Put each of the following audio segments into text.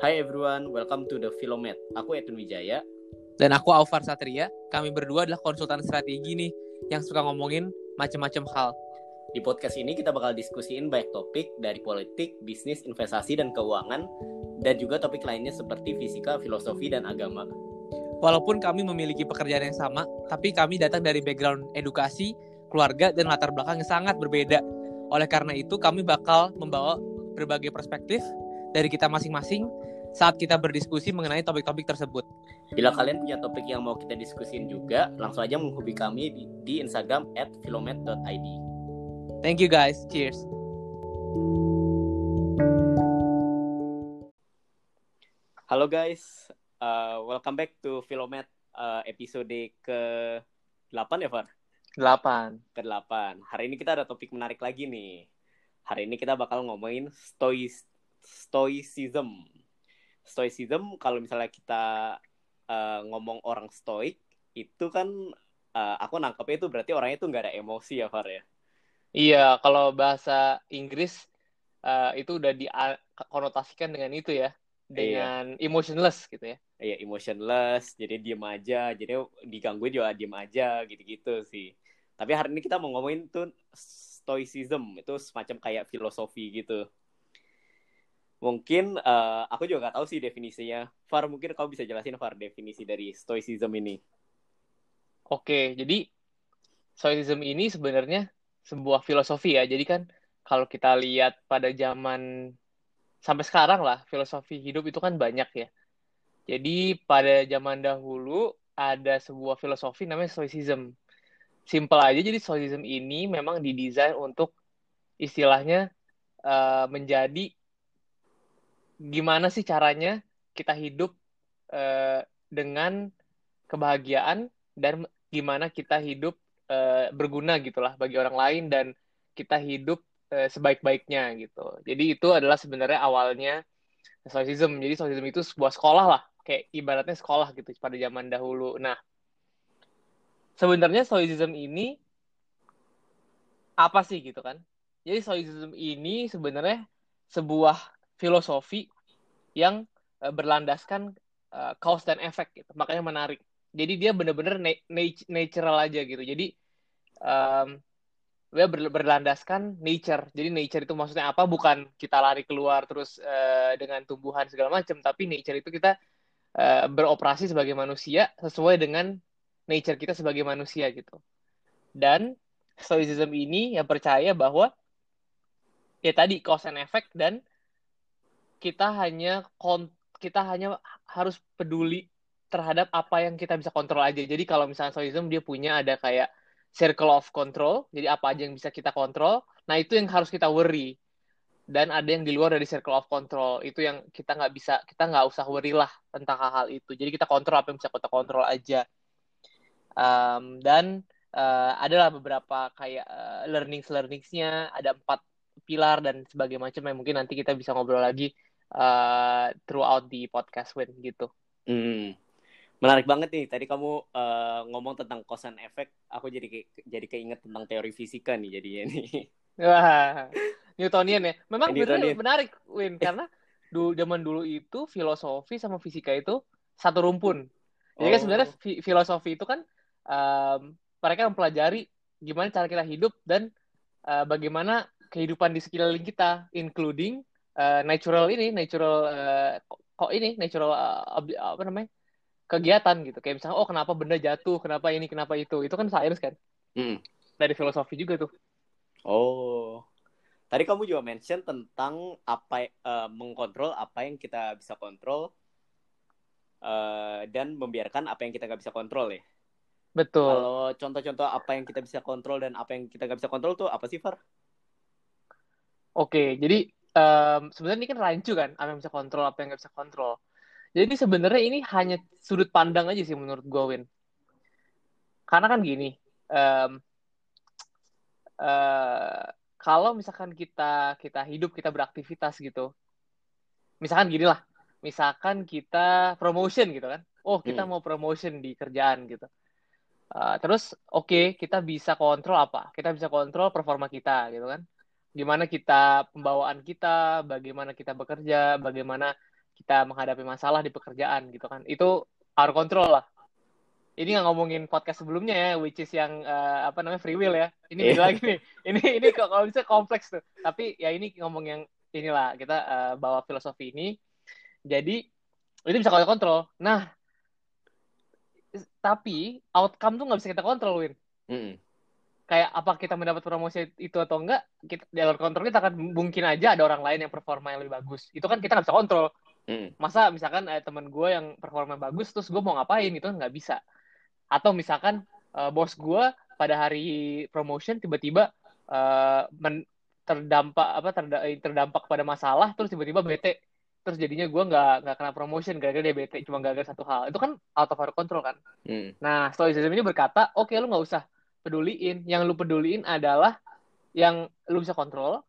Hi everyone, welcome to the Philomet. Aku Edwin Wijaya. Dan aku Aufar Satria. Kami berdua adalah konsultan strategi nih yang suka ngomongin macam-macam hal. Di podcast ini kita bakal diskusiin banyak topik dari politik, bisnis, investasi, dan keuangan, dan juga topik lainnya seperti fisika, filosofi, dan agama. Walaupun kami memiliki pekerjaan yang sama, tapi kami datang dari background edukasi, keluarga, dan latar belakang yang sangat berbeda. Oleh karena itu, kami bakal membawa berbagai perspektif dari kita masing-masing saat kita berdiskusi mengenai topik-topik tersebut. Bila kalian punya topik yang mau kita diskusin juga, langsung aja menghubungi kami di, di Instagram at filomet.id. Thank you guys. Cheers. Halo guys, uh, welcome back to Filomet uh, episode ke-8 ya, Far? 8. Ke-8. Hari ini kita ada topik menarik lagi nih. Hari ini kita bakal ngomongin stoic stoicism. Stoicism kalau misalnya kita uh, ngomong orang stoik itu kan uh, aku nangkepnya itu berarti orangnya itu nggak ada emosi ya, Far ya? Iya, kalau bahasa Inggris uh, itu udah dikonotasikan dengan itu ya, dengan iya. emotionless gitu ya. Iya, emotionless, jadi diem aja, jadi digangguin juga diem aja gitu-gitu sih. Tapi hari ini kita mau ngomongin tuh stoicism, itu semacam kayak filosofi gitu. Mungkin uh, aku juga gak tahu sih definisinya. Far, mungkin kau bisa jelasin Far definisi dari stoicism ini. Oke, jadi stoicism ini sebenarnya sebuah filosofi ya. Jadi kan kalau kita lihat pada zaman sampai sekarang lah filosofi hidup itu kan banyak ya. Jadi pada zaman dahulu ada sebuah filosofi namanya stoicism. Simple aja jadi stoicism ini memang didesain untuk istilahnya uh, menjadi gimana sih caranya kita hidup uh, dengan kebahagiaan dan gimana kita hidup uh, berguna gitulah bagi orang lain dan kita hidup uh, sebaik-baiknya gitu. Jadi itu adalah sebenarnya awalnya Stoicism. Jadi Stoicism itu sebuah sekolah lah, kayak ibaratnya sekolah gitu pada zaman dahulu. Nah, sebenarnya Stoicism ini apa sih gitu kan? Jadi Stoicism ini sebenarnya sebuah filosofi yang uh, berlandaskan uh, cause dan efek gitu. Makanya menarik. Jadi dia bener-bener na natural aja gitu. Jadi um, dia ber berlandaskan nature. Jadi nature itu maksudnya apa? Bukan kita lari keluar terus uh, dengan tumbuhan segala macam, tapi nature itu kita uh, beroperasi sebagai manusia sesuai dengan nature kita sebagai manusia gitu. Dan stoicism ini yang percaya bahwa ya tadi cause and effect dan kita hanya kita hanya harus peduli terhadap apa yang kita bisa kontrol aja. Jadi kalau misalnya stoicism dia punya ada kayak circle of control, jadi apa aja yang bisa kita kontrol, nah itu yang harus kita worry. Dan ada yang di luar dari circle of control, itu yang kita nggak bisa, kita nggak usah worry lah tentang hal-hal itu. Jadi kita kontrol apa yang bisa kita kontrol aja. Um, dan uh, adalah beberapa kayak uh, learnings learningsnya, ada empat pilar dan sebagainya macam mungkin nanti kita bisa ngobrol lagi uh, throughout di podcast Win gitu. Hmm. Menarik banget nih. Tadi kamu uh, ngomong tentang kosan efek aku jadi ke, jadi keinget tentang teori fisika nih jadinya nih. Wah Newtonian ya. Memang benar menarik Win. Karena dulu zaman dulu itu filosofi sama fisika itu satu rumpun. Jadi kan oh. kan sebenarnya fi filosofi itu kan um, mereka mempelajari gimana cara kita hidup dan uh, bagaimana kehidupan di sekeliling kita including uh, natural ini natural uh, kok ini natural uh, apa namanya kegiatan gitu. Kayak misalnya oh kenapa benda jatuh kenapa ini kenapa itu. Itu kan sains kan? Hmm. dari filosofi juga tuh. Oh. Tadi kamu juga mention tentang apa uh, mengkontrol apa yang kita bisa kontrol uh, dan membiarkan apa yang kita nggak bisa kontrol ya. Betul. Kalau contoh-contoh apa yang kita bisa kontrol dan apa yang kita nggak bisa kontrol tuh apa sih Far? Oke jadi um, sebenarnya ini kan rancu kan apa yang bisa kontrol apa yang nggak bisa kontrol jadi sebenarnya ini hanya sudut pandang aja sih menurut gue, Win. Karena kan gini, um, uh, kalau misalkan kita kita hidup kita beraktivitas gitu, misalkan gini lah, misalkan kita promotion gitu kan, oh kita hmm. mau promotion di kerjaan gitu. Uh, terus oke okay, kita bisa kontrol apa? Kita bisa kontrol performa kita gitu kan. Gimana kita pembawaan kita, bagaimana kita bekerja, bagaimana kita menghadapi masalah di pekerjaan gitu kan. Itu our control lah. Ini nggak ngomongin podcast sebelumnya ya which is yang uh, apa namanya free will ya. Ini beda lagi nih. Ini ini kok kalau bisa kompleks tuh. Tapi ya ini ngomong yang inilah kita uh, bawa filosofi ini. Jadi itu bisa kita kontrol. Nah tapi outcome tuh nggak bisa kita kontrol Win. Mm kayak apa kita mendapat promosi itu atau enggak kita di luar kontrol kita akan mungkin aja ada orang lain yang performa yang lebih bagus. Itu kan kita nggak bisa kontrol. Hmm. masa misalkan eh, teman gue yang performa bagus terus gue mau ngapain itu nggak bisa. Atau misalkan uh, bos gue pada hari promotion tiba-tiba uh, terdampak apa terda terdampak pada masalah terus tiba-tiba bete. Terus jadinya gue nggak nggak kena promotion gara-gara dia bete cuma gara-gara satu hal. Itu kan out of our control kan? Hmm. nah stoicism ini berkata oke okay, lu nggak usah peduliin. Yang lu peduliin adalah yang lu bisa kontrol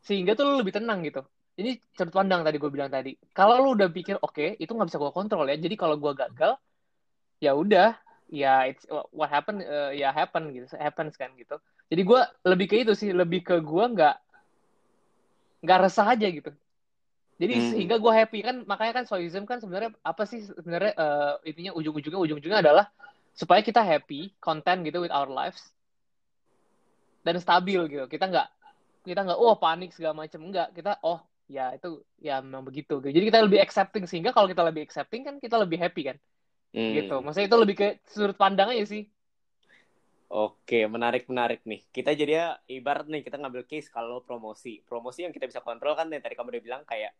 sehingga tuh lu lebih tenang gitu. Ini sudut pandang tadi gue bilang tadi. Kalau lu udah pikir oke okay, itu nggak bisa gue kontrol ya jadi kalau gue gagal ya udah ya it's what happen uh, ya happen gitu happens kan gitu. Jadi gue lebih ke itu sih lebih ke gue nggak nggak resah aja gitu. Jadi hmm. sehingga gue happy kan makanya kan soism kan sebenarnya apa sih sebenarnya uh, intinya ujung-ujungnya ujung-ujungnya adalah supaya kita happy, content gitu with our lives dan stabil gitu. Kita nggak kita nggak oh panik segala macam enggak. Kita oh ya itu ya memang begitu. Gitu. Jadi kita lebih accepting sehingga kalau kita lebih accepting kan kita lebih happy kan. Hmm. Gitu. Maksudnya itu lebih ke sudut pandang aja sih. Oke, menarik menarik nih. Kita jadi ya ibarat nih kita ngambil case kalau promosi. Promosi yang kita bisa kontrol kan yang tadi kamu udah bilang kayak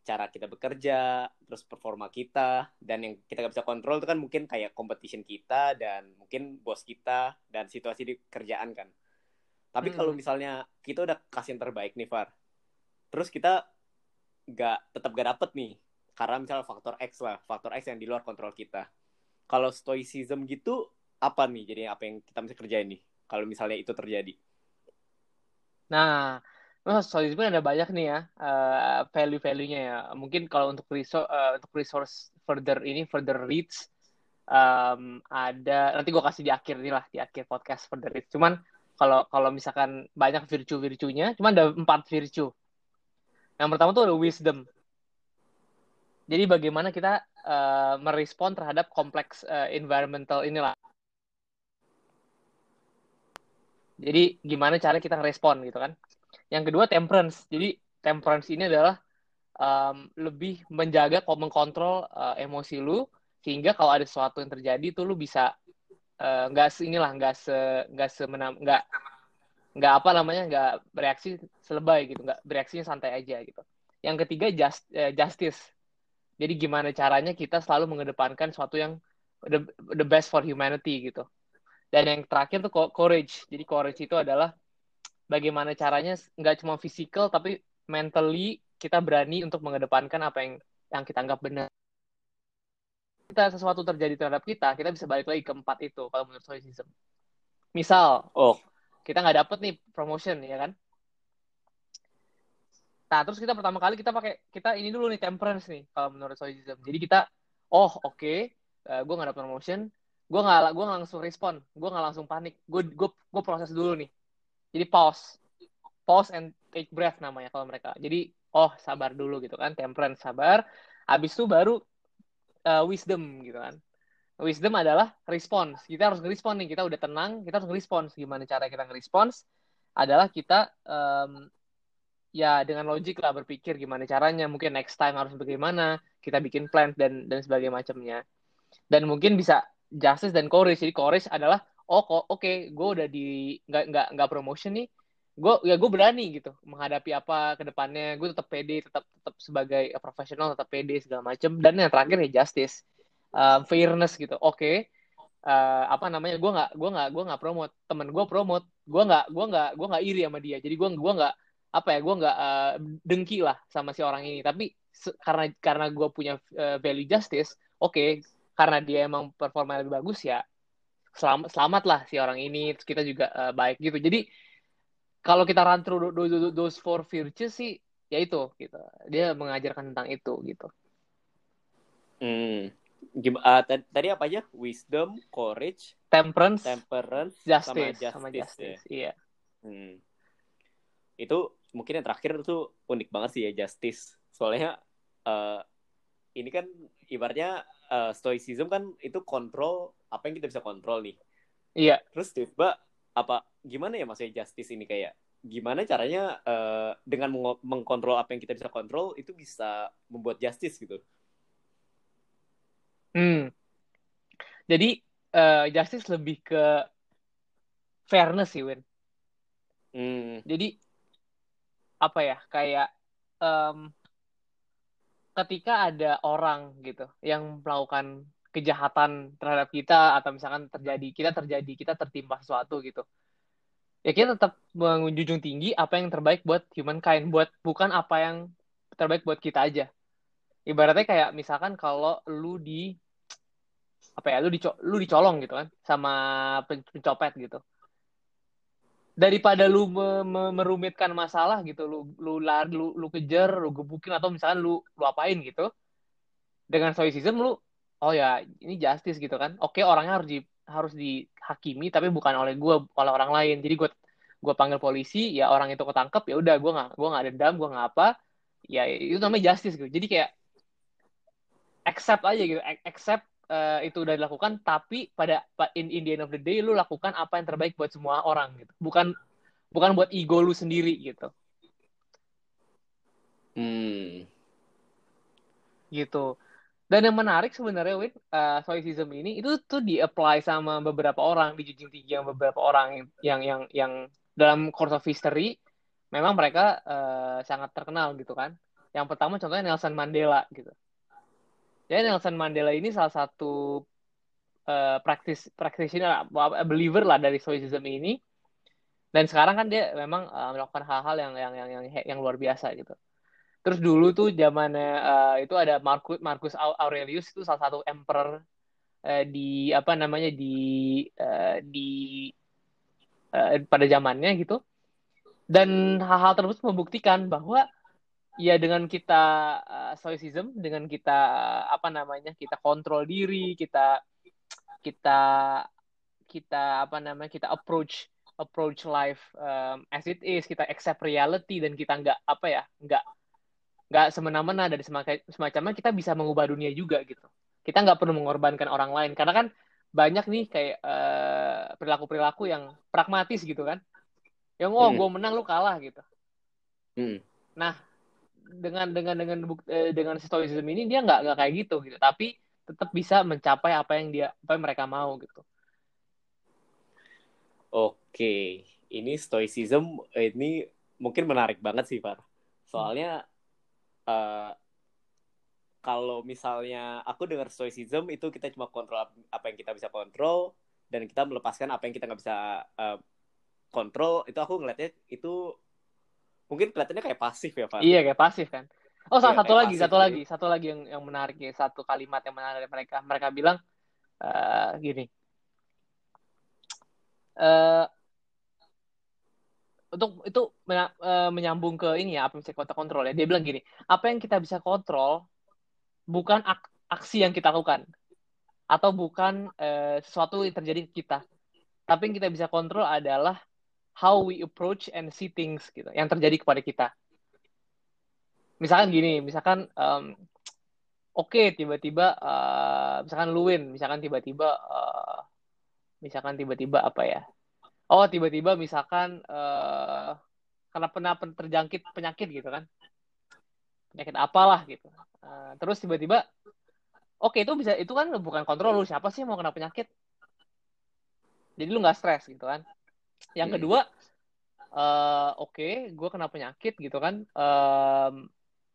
cara kita bekerja, terus performa kita, dan yang kita nggak bisa kontrol itu kan mungkin kayak competition kita dan mungkin bos kita dan situasi di kerjaan kan. Tapi hmm. kalau misalnya kita udah kasih yang terbaik nih Far, terus kita nggak tetap gak dapet nih, karena misalnya faktor X lah, faktor X yang di luar kontrol kita. Kalau stoicism gitu, apa nih jadi apa yang kita bisa kerjain nih, kalau misalnya itu terjadi? Nah, Oh, soal pun ada banyak nih ya uh, value-value-nya ya. Mungkin kalau untuk resource uh, untuk resource further ini further reach um, ada nanti gue kasih di akhir nih lah di akhir podcast further reach. Cuman kalau kalau misalkan banyak virtue-virtuenya, cuman ada empat virtue. Yang pertama tuh ada wisdom. Jadi bagaimana kita uh, merespon terhadap kompleks uh, environmental inilah. Jadi gimana cara kita ngerespon gitu kan? Yang kedua temperance. Jadi temperance ini adalah um, lebih menjaga, mengkontrol uh, emosi lu sehingga kalau ada sesuatu yang terjadi tuh lu bisa uh, nggak uh, inilah nggak se nggak semenam nggak nggak apa namanya nggak bereaksi selebay gitu nggak bereaksinya santai aja gitu. Yang ketiga just, uh, justice. Jadi gimana caranya kita selalu mengedepankan sesuatu yang the, the best for humanity gitu. Dan yang terakhir tuh courage. Jadi courage itu adalah bagaimana caranya nggak cuma fisikal tapi mentally kita berani untuk mengedepankan apa yang yang kita anggap benar. Kita sesuatu terjadi terhadap kita, kita bisa balik lagi ke empat itu kalau menurut stoicism. Misal, oh, kita nggak dapet nih promotion ya kan? Nah, terus kita pertama kali kita pakai kita ini dulu nih temperance nih kalau menurut stoicism. Jadi kita, oh oke, okay, uh, eh, gue nggak dapet promotion, gue nggak gue langsung respon, gue nggak langsung panik, gue gue gue proses dulu nih jadi pause. Pause and take breath namanya kalau mereka. Jadi oh sabar dulu gitu kan. Temperance sabar. Habis itu baru uh, wisdom gitu kan. Wisdom adalah response. Kita harus ngerespon nih. Kita udah tenang kita harus ngerespons. Gimana cara kita ngerespons adalah kita um, ya dengan logik lah berpikir gimana caranya. Mungkin next time harus bagaimana. Kita bikin plan dan dan sebagainya macamnya. Dan mungkin bisa justice dan courage. Jadi courage adalah oh kok oke okay, gue udah di nggak nggak nggak promotion nih. Gue ya gue berani gitu menghadapi apa ke depannya. Gue tetap pede tetap tetap sebagai profesional tetap pede segala macem. Dan yang terakhir ya justice. Uh, fairness gitu. Oke okay, uh, apa namanya gue nggak gue nggak gue nggak promote. Temen gue promote. Gue nggak gue nggak gue nggak iri sama dia. Jadi gue gue nggak apa ya gue nggak uh, dengki lah sama si orang ini. Tapi karena karena gue punya uh, value justice oke okay, karena dia emang performa lebih bagus ya selamat selamat lah si orang ini terus kita juga uh, baik gitu. Jadi kalau kita run through those four virtues sih ya itu gitu. Dia mengajarkan tentang itu gitu. Hmm. Uh, tadi apa aja? Wisdom courage temperance temperance justice sama justice, sama justice ya. iya. Hmm. itu mungkin yang terakhir itu unik banget sih ya justice. Soalnya uh, ini kan ibaratnya uh, stoicism kan itu kontrol apa yang kita bisa kontrol nih. Iya. Terus tiba apa gimana ya maksudnya justice ini kayak gimana caranya uh, dengan meng mengkontrol apa yang kita bisa kontrol itu bisa membuat justice gitu. Hmm. Jadi uh, justice lebih ke fairness sih, Win. Hmm. Jadi apa ya kayak um, ketika ada orang gitu yang melakukan kejahatan terhadap kita atau misalkan terjadi kita terjadi kita tertimpa sesuatu gitu ya kita tetap menjunjung tinggi apa yang terbaik buat humankind buat bukan apa yang terbaik buat kita aja. Ibaratnya kayak misalkan kalau lu di apa ya lu dico lu dicolong gitu kan sama pencopet gitu daripada lu me me merumitkan masalah gitu lu lu lari lu, lu kejar lu gebukin atau misalkan lu lu apain gitu dengan stoicism lu oh ya ini justice gitu kan. Oke orangnya harus di harus dihakimi tapi bukan oleh gue oleh orang lain. Jadi gue gue panggil polisi ya orang itu ketangkep ya udah gue nggak gue nggak dendam gue nggak apa ya itu namanya justice gitu. Jadi kayak accept aja gitu accept uh, itu udah dilakukan tapi pada in, in the end of the day lu lakukan apa yang terbaik buat semua orang gitu. Bukan bukan buat ego lu sendiri gitu. Hmm. gitu. Dan yang menarik sebenarnya Win uh, stoicism ini itu tuh di apply sama beberapa orang di jujung tinggi yang beberapa orang yang yang yang dalam course of history memang mereka uh, sangat terkenal gitu kan. Yang pertama contohnya Nelson Mandela gitu jadi Nelson Mandela ini salah satu uh, praktis practitioner believer lah dari stoicism ini. Dan sekarang kan dia memang uh, melakukan hal-hal yang, yang yang yang yang luar biasa gitu. Terus dulu tuh zamannya uh, itu ada Marcus Marcus Aurelius itu salah satu emperor uh, di apa namanya di uh, di uh, pada zamannya gitu. Dan hal-hal tersebut membuktikan bahwa ya dengan kita uh, stoicism dengan kita uh, apa namanya kita kontrol diri kita kita kita apa namanya kita approach approach life um, as it is kita accept reality dan kita nggak apa ya nggak nggak semena-mena dari semacamnya kita bisa mengubah dunia juga gitu kita nggak perlu mengorbankan orang lain karena kan banyak nih kayak uh, perilaku-perilaku yang pragmatis gitu kan yang oh hmm. gue menang lu kalah gitu hmm. nah dengan dengan dengan eh, dengan stoicism ini dia nggak nggak kayak gitu gitu. Tapi tetap bisa mencapai apa yang dia apa yang mereka mau gitu. Oke ini stoicism ini mungkin menarik banget sih Far. Soalnya uh, kalau misalnya aku dengar stoicism itu kita cuma kontrol apa yang kita bisa kontrol dan kita melepaskan apa yang kita nggak bisa uh, kontrol itu aku ngeliatnya itu mungkin kelihatannya kayak pasif ya Pak. Iya kayak pasif kan. Oh salah iya, satu lagi satu gitu. lagi satu lagi yang yang menarik ya satu kalimat yang menarik dari mereka. Mereka bilang uh, gini. Uh, untuk itu uh, menyambung ke ini ya apa yang bisa kita kontrol ya. Dia bilang gini apa yang kita bisa kontrol bukan ak aksi yang kita lakukan atau bukan uh, sesuatu yang terjadi ke kita. Tapi yang kita bisa kontrol adalah how we approach and see things gitu yang terjadi kepada kita. Misalkan gini misalkan um, oke okay, tiba-tiba uh, misalkan Luwin misalkan tiba-tiba uh, misalkan tiba-tiba apa ya? Oh tiba-tiba misalkan uh, karena pernah terjangkit penyakit gitu kan. Penyakit apalah gitu. Uh, terus tiba-tiba oke okay, itu bisa itu kan bukan kontrol lu siapa sih mau kena penyakit? Jadi lu nggak stres gitu kan yang hmm. kedua, uh, oke, okay, gue kena penyakit gitu kan. Um,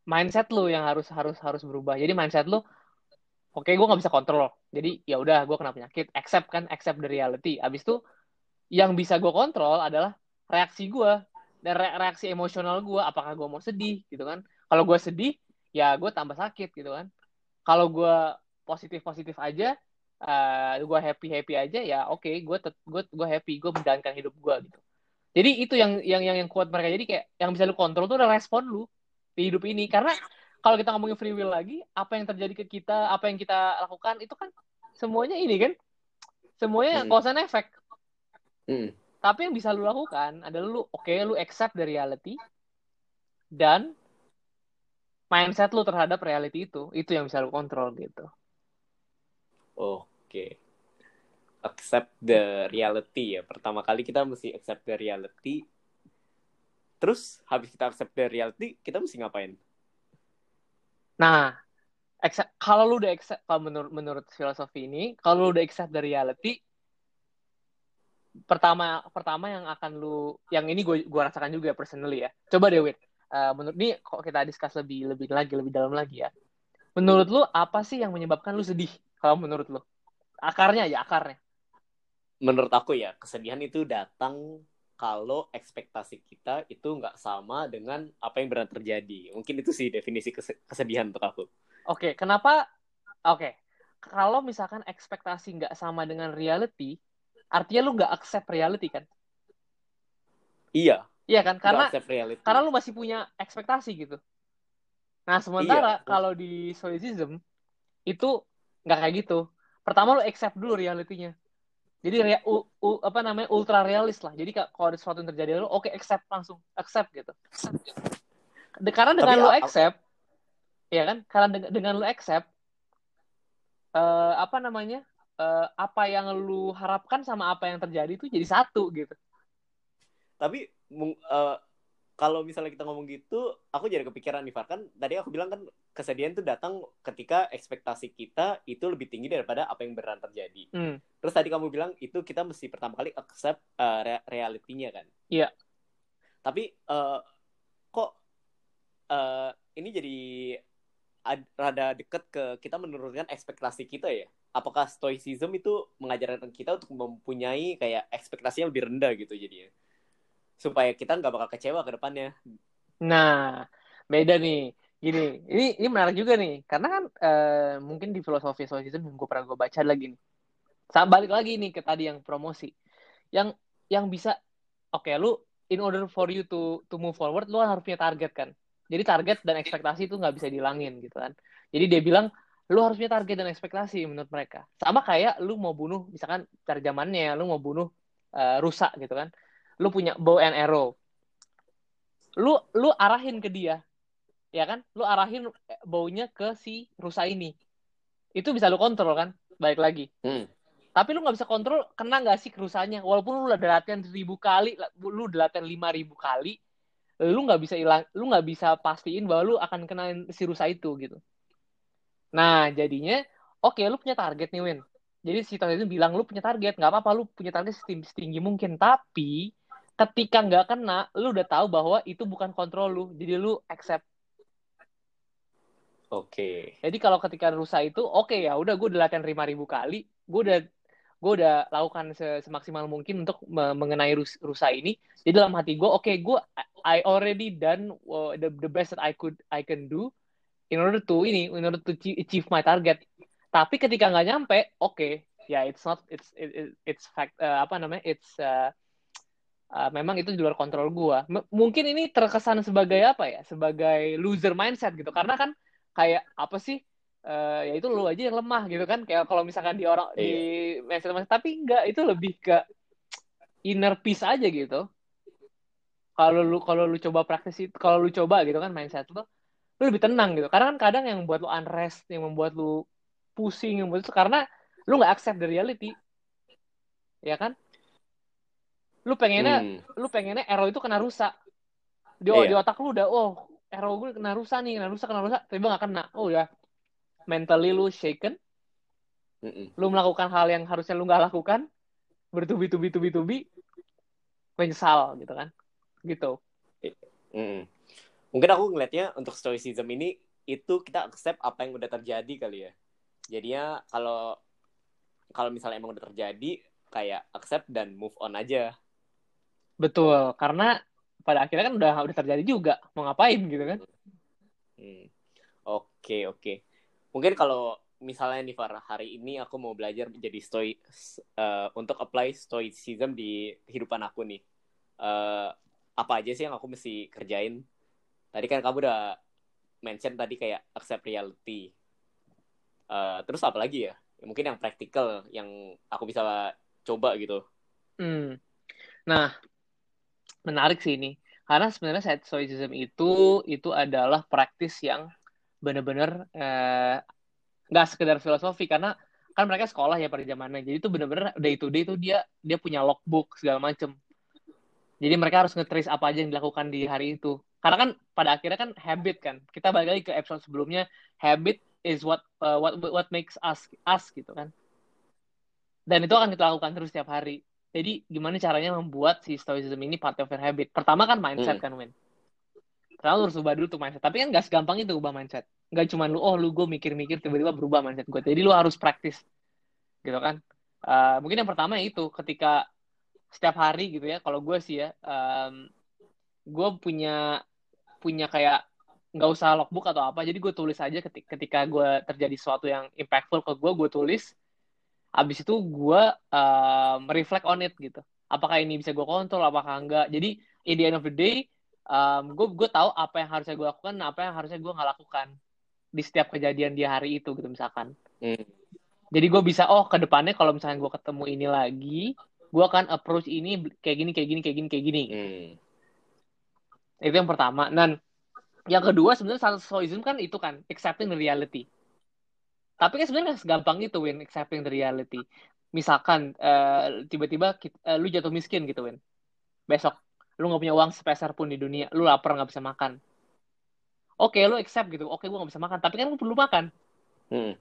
mindset lu yang harus harus harus berubah. Jadi mindset lu, oke, okay, gue nggak bisa kontrol. Jadi ya udah, gue kena penyakit. Accept kan, accept the reality. Abis itu, yang bisa gue kontrol adalah reaksi gue dan re reaksi emosional gue. Apakah gue mau sedih gitu kan? Kalau gue sedih, ya gue tambah sakit gitu kan. Kalau gue positif positif aja, uh, eh, gue happy happy aja ya oke okay, gue gue gue happy gue menjalankan hidup gue gitu. Jadi itu yang yang yang yang kuat mereka. Jadi kayak yang bisa lu kontrol tuh adalah respon lu di hidup ini. Karena kalau kita ngomongin free will lagi apa yang terjadi ke kita apa yang kita lakukan itu kan semuanya ini kan semuanya hmm. cause and effect. Hmm. tapi yang bisa lu lakukan adalah lu oke okay, lu accept the reality dan mindset lu terhadap reality itu itu yang bisa lu kontrol gitu Oke. Accept the reality ya. Pertama kali kita mesti accept the reality. Terus habis kita accept the reality, kita mesti ngapain? nah accept, kalau lu udah accept kalau menurut menurut filosofi ini kalau lu udah accept the reality pertama pertama yang akan lu yang ini gue gue rasakan juga personally ya coba deh Wit uh, menurut ini kok kita discuss lebih lebih lagi lebih dalam lagi ya menurut lu apa sih yang menyebabkan lu sedih kalau menurut lu akarnya ya akarnya Menurut aku ya, kesedihan itu datang kalau ekspektasi kita itu nggak sama dengan apa yang benar terjadi. Mungkin itu sih definisi kese- kesedihan untuk aku. oke kenapa oke kalau misalkan ekspektasi nggak sama dengan reality artinya lu nggak accept reality kan Iya, iya kan karena karena lu masih punya ekspektasi gitu. Nah, sementara Iya. kalau di Stoicism itu nggak kayak gitu. Pertama lu accept dulu realitinya. Jadi rea- u- u- apa namanya ultra realis lah. Jadi ka- kalau ada sesuatu yang terjadi lu, oke accept langsung, accept gitu. De- karena dengan Tapi, lu a- accept, ya kan? Karena dengan, dengan lu accept, eh, apa namanya? eh, apa yang lu harapkan sama apa yang terjadi itu jadi satu gitu. Tapi eh, kalau misalnya kita ngomong gitu, aku jadi kepikiran nih Far. Kan tadi aku bilang kan kesedihan itu datang ketika ekspektasi kita itu lebih tinggi daripada apa yang beneran terjadi. Hmm. Terus tadi kamu bilang itu kita mesti pertama kali accept uh, re- realitinya kan. Iya. Tapi uh, kok uh, ini jadi ad- rada deket ke kita menurunkan ekspektasi kita ya. Apakah stoicism itu mengajarkan kita untuk mempunyai kayak ekspektasinya lebih rendah gitu jadinya. Supaya kita nggak bakal kecewa ke depannya. Nah, beda nih. Gini, ini ini menarik juga nih, karena kan eh, mungkin di filosofi stoicism yang gue pernah gue baca lagi nih. Sa- Balik lagi nih ke tadi yang promosi. Yang yang bisa oke lu in order for you to to move forward lu harus punya target kan. Jadi target dan ekspektasi itu nggak bisa dihilangin gitu kan. Jadi dia bilang lu harus punya target dan ekspektasi menurut mereka. Sama kayak lu mau bunuh misalkan cari zamannya lu mau bunuh eh, rusa gitu kan. Lu punya bow and arrow. Lu lu arahin ke dia ya kan? Lu arahin baunya ke si rusa ini. Itu bisa lu kontrol kan? Baik lagi. Hmm. tapi lu nggak bisa kontrol kena nggak sih ke rusanya walaupun lu udah latihan seribu kali lu udah latihan lima ribu kali lu nggak bisa hilang lu nggak bisa pastiin bahwa lu akan kena si rusa itu gitu. Nah jadinya oke lu punya target nih Win. Jadi si Tony itu bilang lu punya target. Nggak apa-apa lu punya target setinggi mungkin. Tapi ketika nggak kena lu udah tahu bahwa itu bukan kontrol lu. Jadi lu accept. Oke. jadi kalau ketika rusa itu oke ya udah gue udah latihan lima ribu kali. Gue udah gue udah lakukan se- semaksimal mungkin untuk me- mengenai rus- rusa ini. Jadi dalam hati gue oke gue I already done uh, the the best that I could I can do in order to ini in order to achieve- my target. Tapi ketika nggak nyampe oke ya it's not it's it, it- it's fact uh, apa namanya it's uh, uh, memang itu di luar kontrol gua. M- mungkin ini terkesan sebagai apa ya? Sebagai loser mindset gitu. Karena kan kayak apa sih? Eh, ya itu lu aja yang lemah gitu kan? Kayak kalau misalkan di orang di mindset mindset tapi enggak itu lebih ke inner peace aja gitu. Kalau lu kalau lu coba praktis itu kalau lu coba gitu kan mindset lu lu lebih tenang gitu. Karena kan kadang yang membuat lu unrest yang membuat lu pusing yang membuat itu karena lu nggak accept the reality. Ya kan lu pengennya Hmm. lu pengennya arrow itu kena rusak di, Iya. di otak lu udah oh arrow gue kena rusak nih kena rusak kena rusak tapi nggak kena oh ya mentally lu shaken Mm-mm. lu melakukan hal yang harusnya lu nggak lakukan bertubi-tubi tubi-tubi menyesal gitu kan gitu Mm-mm. Mungkin aku ngelihatnya untuk stoicism ini itu kita accept apa yang udah terjadi kali ya. Jadinya kalau kalau misalnya emang udah terjadi kayak accept dan move on aja. Betul karena pada akhirnya kan udah udah terjadi juga mau ngapain gitu kan Hmm. Oke oke. Mungkin kalau misalnya nih Far hari ini aku mau belajar jadi stoi eh, untuk apply stoicism di kehidupan aku nih. Eh, apa aja sih yang aku mesti kerjain? Tadi kan kamu udah mention tadi kayak accept reality. Eh, terus apa lagi ya? Mungkin yang praktikal yang aku bisa coba gitu. Hmm. Nah, menarik sih ini. karena sebenarnya stoicism itu itu adalah praktis yang benar-benar eh, nggak sekedar filosofi. Karena kan mereka sekolah ya pada zamannya. Jadi itu benar-benar day to day itu dia dia punya logbook segala macem. Jadi mereka harus ngetrace apa aja yang dilakukan di hari itu. Karena kan pada akhirnya kan habit kan. Kita balik lagi ke episode sebelumnya habit is what uh, what what makes us us gitu kan. Dan itu akan kita lakukan terus setiap hari jadi gimana caranya membuat si stoicism ini part of your habit pertama kan mindset hmm. kan Win karena lu harus ubah dulu tuh mindset. Tapi kan gak segampang itu ubah mindset. Gak cuma lu, oh lu gue mikir-mikir tiba-tiba berubah mindset gue. Jadi lu harus praktis. Gitu kan. Uh, mungkin yang pertama itu ketika setiap hari gitu ya. Kalau gue sih ya. Um, gue punya punya kayak nggak usah logbook atau apa. Jadi gue tulis aja ketika, ketika gue terjadi sesuatu yang impactful ke gue, gue tulis. Abis itu gue uh, reflect on it gitu. Apakah ini bisa gue kontrol, apakah enggak. Jadi, in the end of the day, um, gue gue tahu apa yang harusnya gue lakukan apa yang harusnya gue nggak lakukan di setiap kejadian di hari itu gitu misalkan hmm. jadi gue bisa oh ke depannya kalau misalnya gue ketemu ini lagi gue akan approach ini kayak gini kayak gini kayak gini kayak gini hmm. itu yang pertama dan yang kedua sebenarnya stoicism kan itu kan accepting the reality tapi kan sebenarnya segampang itu win accepting the reality. Misalkan uh, tiba-tiba uh, lu jatuh miskin gitu win. Besok lu nggak punya uang sepeser pun di dunia lu lapar nggak bisa makan. Oke okay, lu accept gitu. Oke okay, gue nggak bisa makan. Tapi kan lu perlu makan. Hmm.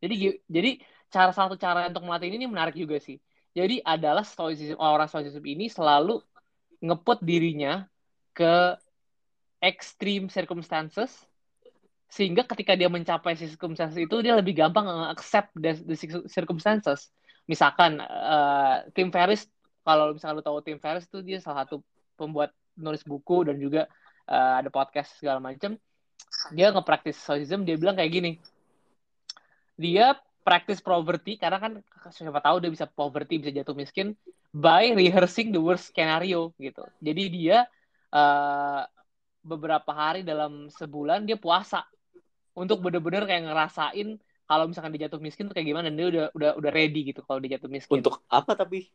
jadi jadi cara satu cara untuk melatih ini menarik juga sih. Jadi adalah stoicism orang stoicism ini selalu ngeput dirinya ke extreme circumstances sehingga ketika dia mencapai circumstances itu dia lebih gampang accept the, the circumstances. Misalkan uh, Tim Ferriss kalau misalnya lu tahu Tim Ferriss tuh dia salah satu pembuat nulis buku dan juga uh, ada podcast segala macam dia nge-practice stoicism dia bilang kayak gini. Dia practice poverty karena kan siapa tahu dia bisa poverty bisa jatuh miskin by rehearsing the worst scenario gitu. Jadi dia uh, beberapa hari dalam sebulan dia puasa untuk bener-bener kayak ngerasain kalau misalkan dia jatuh miskin tuh kayak gimana dan dia udah udah udah ready gitu kalau dia jatuh miskin untuk apa tapi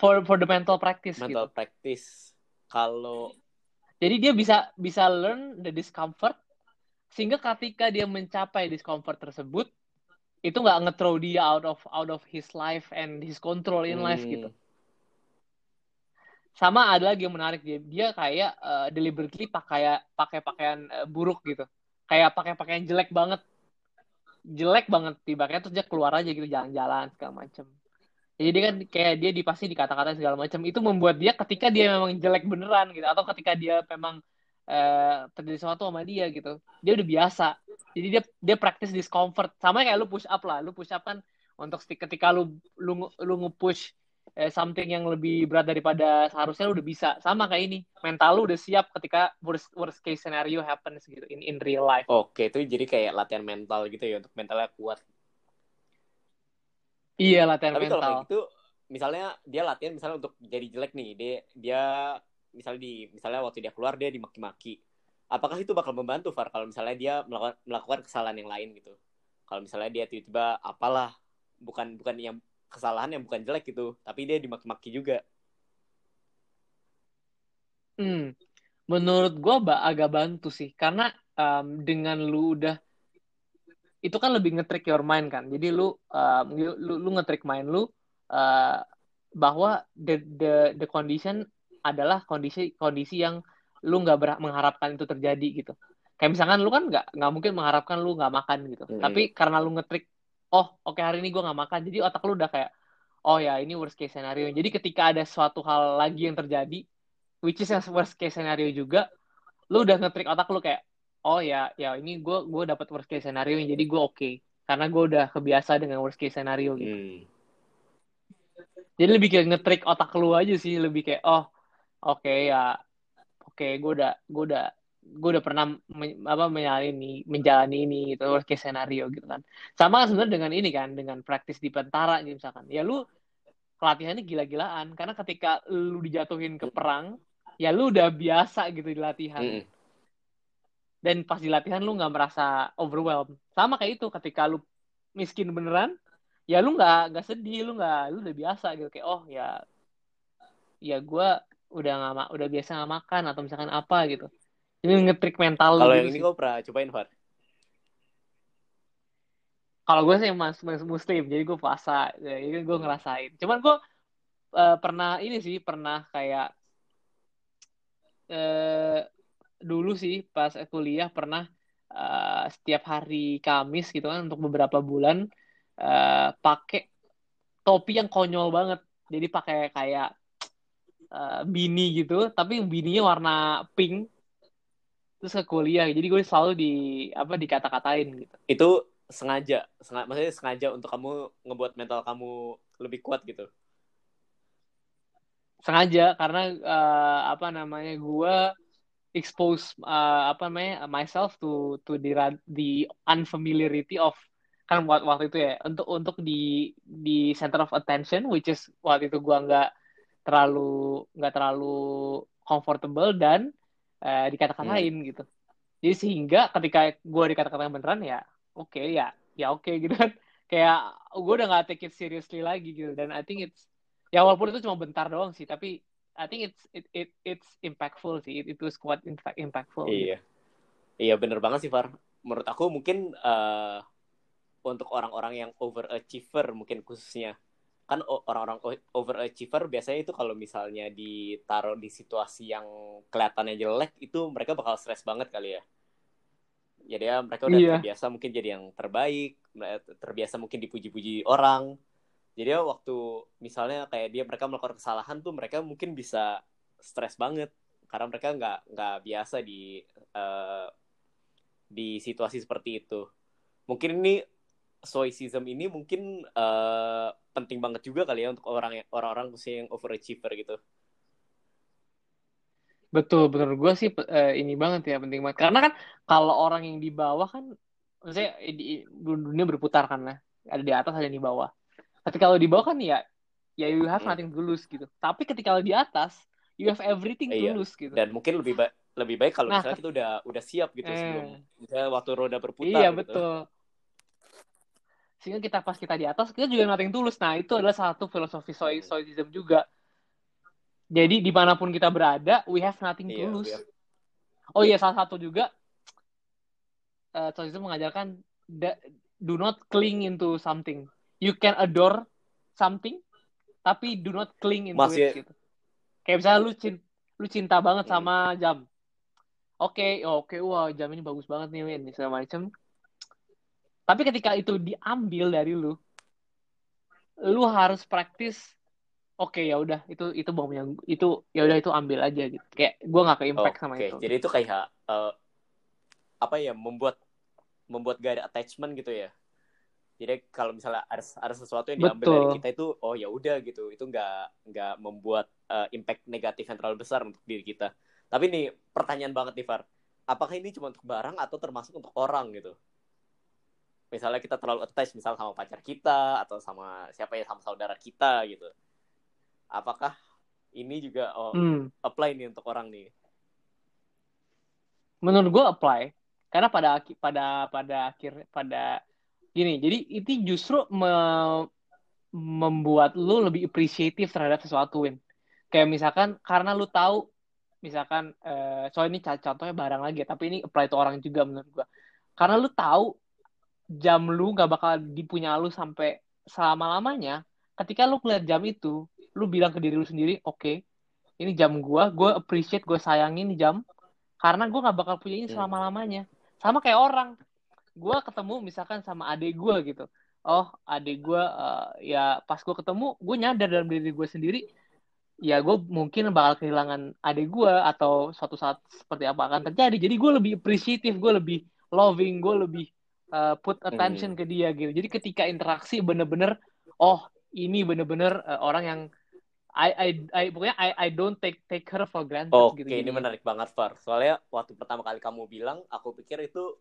for for the mental practice mental gitu. practice kalau jadi dia bisa bisa learn the discomfort sehingga ketika dia mencapai discomfort tersebut itu nggak nge-throw dia out of out of his life and his control in hmm. life gitu sama ada lagi yang menarik dia. Dia kayak uh, deliberately pakai pakai pakaian uh, buruk gitu. Kayak pakai pakaian jelek banget. Jelek banget tiba-tiba terus dia keluar aja gitu jalan-jalan segala macem. Jadi kan kayak dia di pasti dikata-kata segala macam itu membuat dia ketika dia memang jelek beneran gitu atau ketika dia memang uh, terjadi sesuatu sama dia gitu dia udah biasa. Jadi dia dia praktis discomfort. Sama kayak lu push up lah. Lu push up kan untuk ketika lu lu lu nge-push eh, something yang lebih berat daripada seharusnya lu udah bisa sama kayak ini mental lu udah siap ketika worst worst case scenario happens gitu in in real life oke itu jadi kayak latihan mental gitu ya untuk mentalnya kuat Iya latihan Tapi mental. kalau kayak gitu, misalnya dia latihan misalnya untuk jadi jelek nih, dia dia misalnya di misalnya waktu dia keluar dia dimaki-maki. Apakah itu bakal membantu Far kalau misalnya dia melakukan, melakukan kesalahan yang lain gitu? Kalau misalnya dia tiba-tiba apalah bukan bukan yang kesalahan yang bukan jelek gitu, tapi dia dimaki-maki juga. Hmm, menurut gue agak bantu sih, karena um, dengan lu udah itu kan lebih ngetrik your mind kan jadi lu uh, lu, lu ngetrik mind lu uh, bahwa the the the condition adalah kondisi kondisi yang lu nggak mengharapkan itu terjadi gitu kayak misalkan lu kan nggak nggak mungkin mengharapkan lu nggak makan gitu hmm. tapi karena lu ngetrik oh oke okay, hari ini gue nggak makan jadi otak lu udah kayak oh ya ini worst case scenario jadi ketika ada suatu hal lagi yang terjadi which is yang worst case scenario juga lu udah ngetrik otak lu kayak oh ya ya ini gue gue dapat worst case scenario jadi gue oke okay. karena gue udah kebiasa dengan worst case scenario gitu hmm. jadi lebih kayak ngetrik otak lu aja sih lebih kayak oh oke okay, ya oke okay, gue udah gue udah gue udah pernah men, apa menjalani menjalani ini itu worst case scenario gitu kan. Sama sebenarnya dengan ini kan dengan praktis di tentara gitu misalkan. Ya lu pelatihannya gila-gilaan karena ketika lu dijatuhin ke perang ya lu udah biasa gitu di latihan. Hmm dan pas di latihan lu nggak merasa overwhelmed. Sama kayak itu ketika lu miskin beneran ya lu nggak nggak sedih lu nggak lu udah biasa gitu. Kayak oh ya ya gue udah nggak udah biasa nggak makan atau misalkan apa gitu ini ngetrik mental Kalau gitu yang ini kau pernah cobain, Far? kalau gue sih mas, mas muslim jadi gue puasa. Jadi gue ngerasain. Cuman gue eh, pernah ini sih pernah kayak eh dulu sih pas kuliah pernah eh, setiap hari Kamis gitu kan untuk beberapa bulan eh, pakai topi yang konyol banget. Jadi pakai kayak eh, beanie gitu tapi bininya warna pink terus ke kuliah jadi gue selalu di apa dikata-katain gitu Itu sengaja, sengaja, maksudnya sengaja untuk kamu ngebuat mental kamu lebih kuat gitu. sengaja karena eh, apa namanya gue expose eh, apa namanya myself to to the the unfamiliarity of kan waktu, waktu itu ya untuk untuk di di center of attention which is waktu itu gue nggak terlalu nggak terlalu comfortable dan eh, dikata-katain gitu jadi sehingga ketika gue dikata-katain beneran ya oke ya ya oke gitu kan kayak gue udah nggak take it seriously lagi gitu dan I think it's ya walaupun itu cuma bentar doang sih tapi I think it's it, it it's impactful sih it, it was quite impact, impactful gitu. Iya. Iya bener banget sih Far. Menurut aku mungkin eh, untuk orang-orang yang overachiever mungkin khususnya kan orang-orang overachiever biasanya itu kalau misalnya ditaruh di situasi yang kelihatannya jelek itu mereka bakal stres banget kali ya. Jadi ya mereka udah Iya. terbiasa mungkin jadi yang terbaik, terbiasa mungkin dipuji-puji orang. Jadi ya waktu misalnya kayak dia mereka melakukan kesalahan tuh mereka mungkin bisa stres banget karena mereka nggak nggak biasa di eh, di situasi seperti itu. Mungkin ini stoicism ini mungkin eh, penting banget juga kali ya untuk orang orang-orang khususnya yang overachiever gitu. betul betul gue sih eh, ini banget ya penting banget karena kan kalau orang yang di bawah kan maksudnya di, dunia berputar kan lah ada di atas ada yang di bawah ketika lo di bawah kan ya ya you have Hmm. nothing to lose gitu tapi ketika lo di atas you have everything to Iya. lose gitu Dan mungkin lebih baik lebih baik kalau Nah, misalnya kita udah udah siap gitu Eh. sebelum misalnya waktu roda berputar Iya gitu. betul. Sehingga kita pas kita di atas kita juga nothing tulus. Nah itu adalah satu filosofi stoi- Hmm. stoicism juga. Jadi di mana pun kita berada, we have nothing Iya, tulus. have- Oh iya salah satu juga eh stoicism mengajarkan do not cling into something. You can adore something, tapi do not cling into Masih- it. Gitu. Kayak misalnya lu cinta, lu cinta banget Hmm. sama jam. Oke, oke, wah jam ini bagus banget nih, Win, segala macem. Tapi ketika itu diambil dari lu, lu harus praktis. Oke, ya udah, itu itu baunya itu ya udah itu ambil aja gitu. Kayak gue nggak ke impact sama Oke, itu. jadi itu kayak eh, apa ya membuat membuat gak ada attachment gitu ya. Jadi kalau misalnya ada ada sesuatu yang diambil Betul. dari kita itu oh ya udah gitu, itu nggak nggak membuat eh, impact negatif yang terlalu besar untuk diri kita. Tapi nih pertanyaan banget nih Far, apakah ini cuma untuk barang atau termasuk untuk orang gitu? Misalnya kita terlalu attach misal sama pacar kita atau sama siapa ya sama saudara kita gitu. Apakah ini juga oh, Hmm. apply nih untuk orang nih? menurut gue apply karena pada pada pada akhir pada gini jadi itu justru me- membuat lu lebih appreciative terhadap sesuatu win kayak misalkan karena lu tahu misalkan eh soal ini contohnya barang lagi tapi ini apply to orang juga menurut gua karena lu tahu jam lu nggak bakal dipunya lu sampai selama lamanya ketika lu ngeliat jam itu lu bilang ke diri lu sendiri oke ini jam gua gua appreciate gue sayangin jam karena gue nggak bakal punya ini Hmm. selama lamanya sama kayak orang gue ketemu misalkan sama adik gue gitu. Oh adik gue ya pas gue ketemu gue nyadar dalam diri gue sendiri ya gue mungkin bakal kehilangan adik gue atau suatu saat seperti apa akan terjadi. Jadi gue lebih appreciative gue lebih loving gue lebih uh, put attention ke dia gitu jadi ketika interaksi bener-bener oh ini bener-bener uh, orang yang I I I pokoknya I I don't take take her for granted Oke, gitu ini jadinya. menarik banget, Far. Soalnya waktu pertama kali kamu bilang, aku pikir itu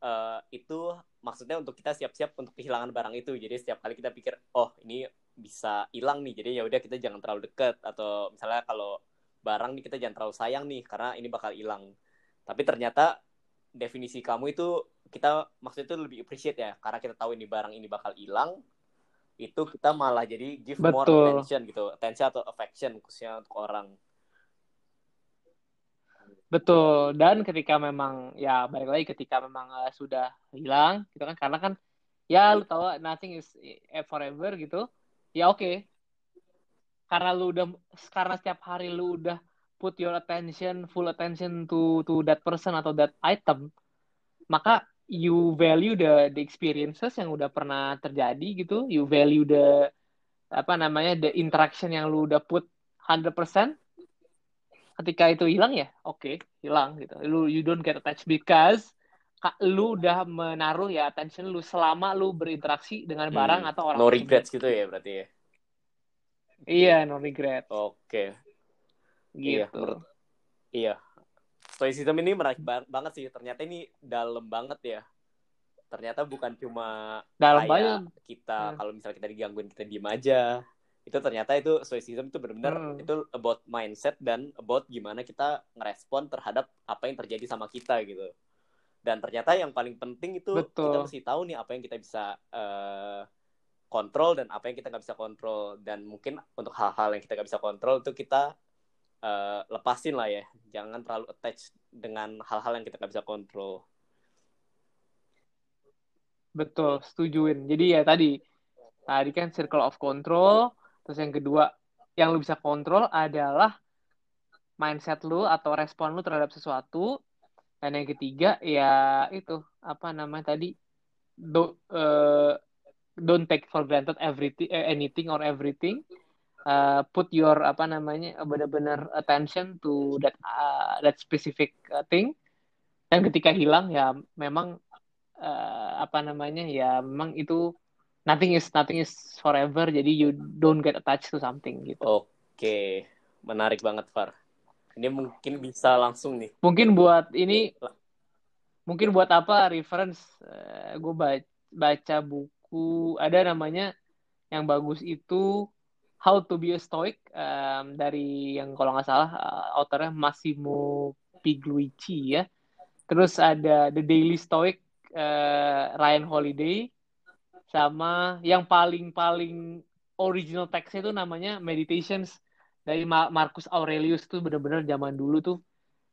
eh, itu maksudnya untuk kita siap-siap untuk kehilangan barang itu. Jadi setiap kali kita pikir, oh ini bisa hilang nih, jadi ya udah kita jangan terlalu dekat. Atau misalnya kalau barang nih kita jangan terlalu sayang nih, karena ini bakal hilang. Tapi ternyata definisi kamu itu kita maksudnya itu lebih appreciate ya, karena kita tahu ini barang ini bakal hilang. itu kita malah jadi give more Betul. attention gitu attention atau affection khususnya untuk orang Betul. Dan ketika memang ya balik lagi ketika memang uh, sudah hilang gitu kan karena kan ya lu tahu nothing is eh, forever gitu. Ya oke. Karena lu udah karena setiap hari lu udah put your attention full attention to to that person atau that item, maka you value the the experiences yang udah pernah terjadi gitu. You value the apa namanya the interaction yang lu udah put 100% ketika itu hilang ya oke okay, hilang gitu. Lu you don't get attached because lu udah menaruh ya attention lu selama lu berinteraksi dengan barang Hmm, atau orang no regrets gitu ya berarti ya? Iya no regret oke. Iya, gitu. menurut- iya stoicism ini menarik ba- banget sih ternyata ini dalam banget ya ternyata bukan cuma dalam banget kita Hmm. kalau misalnya kita digangguin kita diem aja itu ternyata itu stoicism itu benar-benar Hmm. itu about mindset dan about gimana kita ngerespon terhadap apa yang terjadi sama kita gitu dan ternyata yang paling penting itu Betul. kita mesti tahu nih apa yang kita bisa eh, kontrol dan apa yang kita nggak bisa kontrol dan mungkin untuk hal-hal yang kita nggak bisa kontrol itu kita eh, lepasin lah ya. Jangan terlalu attach dengan hal-hal yang kita nggak bisa kontrol. Betul setujuin. Jadi ya tadi tadi kan circle of control terus yang kedua yang lu bisa kontrol adalah mindset lu atau respon lu terhadap sesuatu. Dan yang ketiga ya itu apa namanya tadi do, eh, don't take for granted everything eh, anything or everything Uh, put your apa namanya benar-benar attention to that uh, that specific uh, thing. Dan ketika hilang ya memang uh, apa namanya ya memang itu nothing is nothing is forever. Jadi you don't get attached to something gitu. Oke, menarik banget, Far. Ini mungkin bisa langsung nih. mungkin buat ini mungkin buat apa reference? Gue baca buku. Ada namanya yang bagus itu How to be a Stoic um, dari yang kalau nggak salah uh, autornya Massimo Pigliucci ya. Terus ada The Daily Stoic uh, Ryan Holiday sama yang paling paling original teksnya itu namanya Meditations dari Ma- Marcus Aurelius tuh bener-bener zaman dulu tuh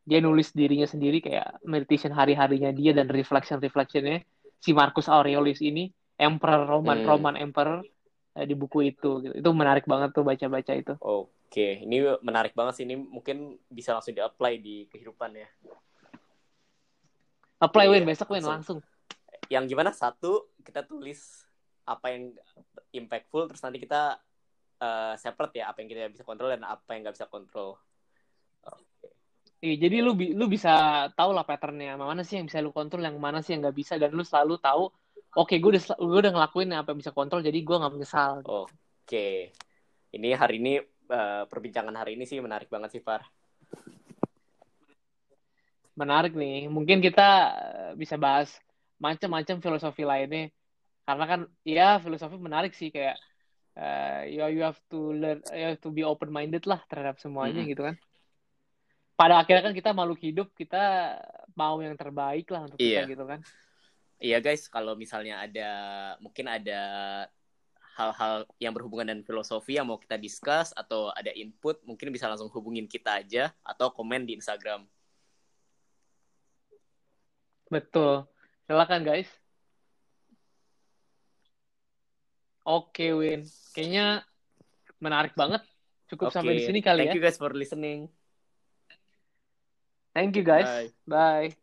dia nulis dirinya sendiri kayak meditation hari-harinya dia dan reflection reflectionnya si Marcus Aurelius ini Emperor Roman Hmm. Roman Emperor di buku itu gitu. itu menarik banget tuh baca-baca itu Oke, ini menarik banget sih. Ini mungkin bisa langsung di-apply di kehidupan ya. apply Iya, Win besok Win langsung. langsung Yang gimana? Satu, kita tulis apa yang impactful, terus nanti kita eh, separate ya, apa yang kita bisa kontrol dan apa yang nggak bisa kontrol. Iya, jadi lu lu bisa tahu lah patternnya mana sih yang bisa lu kontrol yang mana sih yang nggak bisa dan lu selalu tahu oke gue udah gue udah ngelakuin apa yang bisa kontrol jadi gue nggak menyesal Oke, ini hari ini eh, perbincangan hari ini sih menarik banget sih, Far. menarik nih mungkin kita eh, bisa bahas macam-macam filosofi lainnya karena kan ya filosofi menarik sih kayak eh, you you have to learn you have to be open minded lah terhadap semuanya Mm-mm. gitu kan pada akhirnya kan kita makhluk hidup kita mau yang terbaik lah untuk kita Iya. gitu kan Iya guys, kalau misalnya ada mungkin ada hal-hal yang berhubungan dengan filosofi yang mau kita discuss atau ada input, mungkin bisa langsung hubungin kita aja atau komen di Instagram. betul. Silakan guys. Oke Win. Kayaknya menarik banget. Cukup sampai di sini kali Thank ya. you guys for listening. thank you guys. Bye. bye